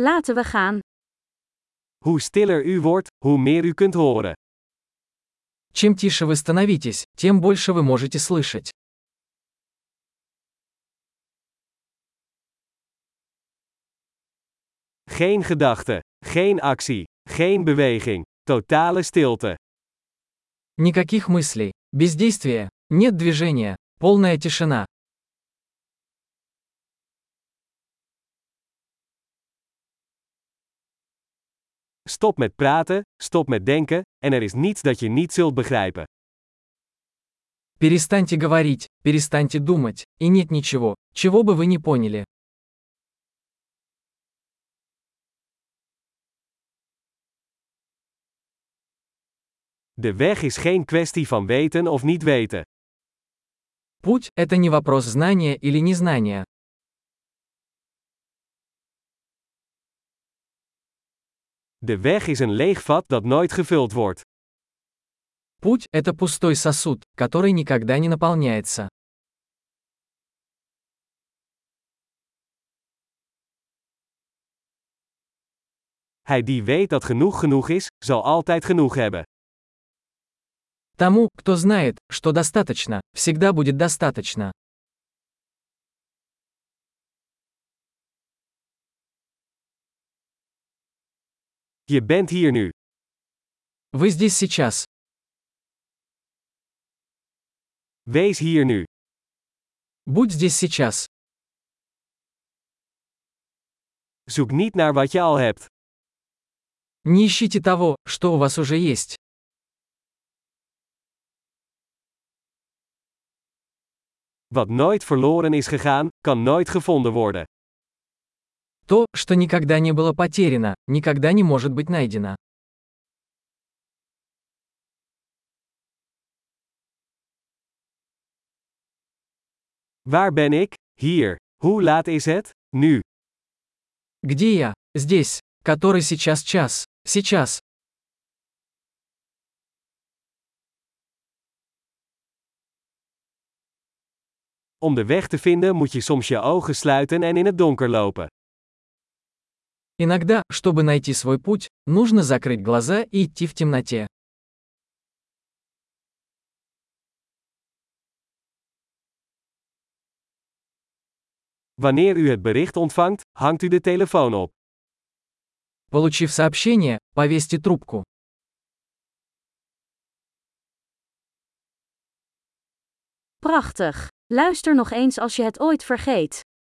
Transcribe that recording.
Laten we gaan. Hoe stiller u wordt, hoe meer u kunt horen. Чем тише вы становитесь, тем больше вы можете слышать. Geen gedachte, geen actie, geen beweging, totale stilte. Никаких мыслей, бездействия, нет движения, полная тишина. Stop met praten, stop met denken, en er is niets dat je niet zult begrijpen. Перестаньте говорить, перестаньте думать, и нет ничего, чего бы вы не поняли. De weg is geen kwestie van weten of niet weten. Путь – это не вопрос знания или незнания. De weg is een leeg vat dat nooit gevuld wordt. Путь – это пустой сосуд, который никогда не наполняется. Hij die weet dat genoeg genoeg is, zal altijd genoeg hebben. Тому, кто знает, что достаточно, всегда будет достаточно. Je bent hier nu. Вы здесь сейчас. Wees hier nu. Будь здесь сейчас. Zoek niet naar wat je al hebt. Не ищите того, что у вас уже есть. Wat nooit verloren is gegaan, kan nooit gevonden worden. То, что никогда не было потеряно, никогда не может быть найдено. Waar ben ik? Hier. Hoe laat is het? Nu. Где я? Здесь. Который сейчас час. Сейчас. Om de weg te vinden moet je soms je ogen sluiten en in het donker lopen. Иногда, чтобы найти свой путь, нужно закрыть глаза и идти в темноте. Wanneer u het bericht ontvangt, hangt u de telefoon op. Получив сообщение, повесьте трубку. Prachtig. Luister nog eens als je het ooit vergeet.